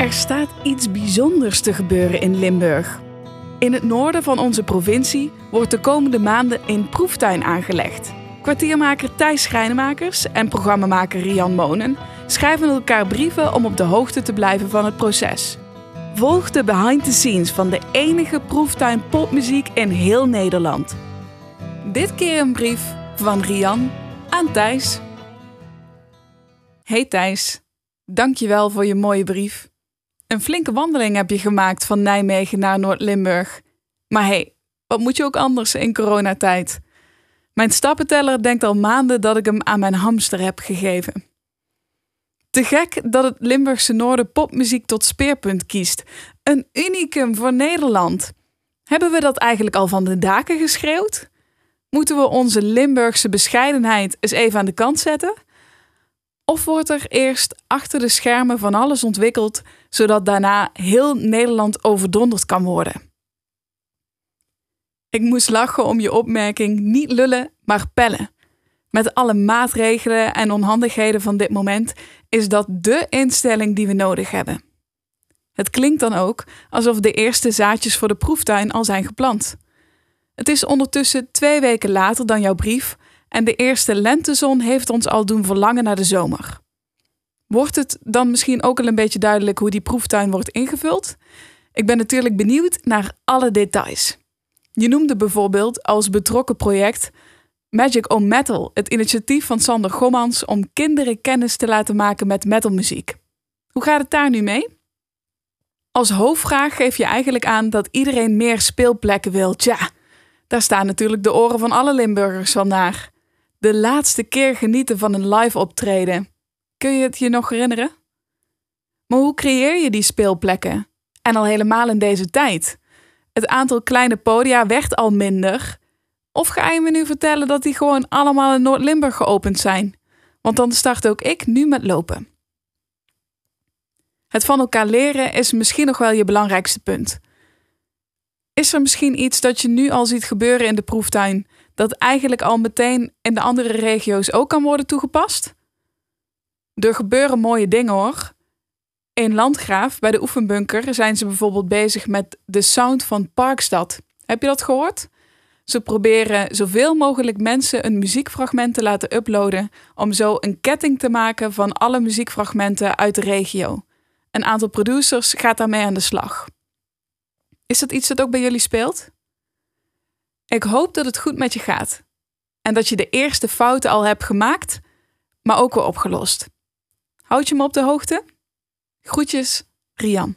Er staat iets bijzonders te gebeuren in Limburg. In het noorden van onze provincie wordt de komende maanden een proeftuin aangelegd. Kwartiermaker Thijs Schrijnemakers en programmamaker Rian Monen schrijven elkaar brieven om op de hoogte te blijven van het proces. Volg de behind the scenes van de enige proeftuin popmuziek in heel Nederland. Dit keer een brief van Rian aan Thijs. Hey Thijs, dankjewel voor je mooie brief. Een flinke wandeling heb je gemaakt van Nijmegen naar Noord-Limburg. Maar hey, wat moet je ook anders in coronatijd? Mijn stappenteller denkt al maanden dat ik hem aan mijn hamster heb gegeven. Te gek dat het Limburgse Noorden popmuziek tot speerpunt kiest. Een unicum voor Nederland. Hebben we dat eigenlijk al van de daken geschreeuwd? Moeten we onze Limburgse bescheidenheid eens even aan de kant zetten? Of wordt er eerst achter de schermen van alles ontwikkeld, zodat daarna heel Nederland overdonderd kan worden? Ik moest lachen om je opmerking niet lullen, maar pellen. Met alle maatregelen en onhandigheden van dit moment is dat dé instelling die we nodig hebben. Het klinkt dan ook alsof de eerste zaadjes voor de proeftuin al zijn geplant. Het is ondertussen twee weken later dan jouw brief en de eerste lentezon heeft ons al doen verlangen naar de zomer. Wordt het dan misschien ook al een beetje duidelijk hoe die proeftuin wordt ingevuld? Ik ben natuurlijk benieuwd naar alle details. Je noemde bijvoorbeeld als betrokken project Magic on Metal, het initiatief van Sander Gommans om kinderen kennis te laten maken met metalmuziek. Hoe gaat het daar nu mee? Als hoofdvraag geef je eigenlijk aan dat iedereen meer speelplekken wil. Tja, daar staan natuurlijk de oren van alle Limburgers van naar. De laatste keer genieten van een live optreden. Kun je het je nog herinneren? Maar hoe creëer je die speelplekken? En al helemaal in deze tijd. Het aantal kleine podia werd al minder. Of ga je me nu vertellen dat die gewoon allemaal in Noord-Limburg geopend zijn? Want dan start ook ik nu met lopen. Het van elkaar leren is misschien nog wel je belangrijkste punt. Is er misschien iets dat je nu al ziet gebeuren in de proeftuin, dat eigenlijk al meteen in de andere regio's ook kan worden toegepast? Er gebeuren mooie dingen hoor. In Landgraaf, bij de oefenbunker, zijn ze bijvoorbeeld bezig met de sound van Parkstad. Heb je dat gehoord? Ze proberen zoveel mogelijk mensen een muziekfragment te laten uploaden om zo een ketting te maken van alle muziekfragmenten uit de regio. Een aantal producers gaat daarmee aan de slag. Is dat iets dat ook bij jullie speelt? Ik hoop dat het goed met je gaat en dat je de eerste fouten al hebt gemaakt, maar ook weer opgelost. Houd je me op de hoogte? Groetjes, Rian.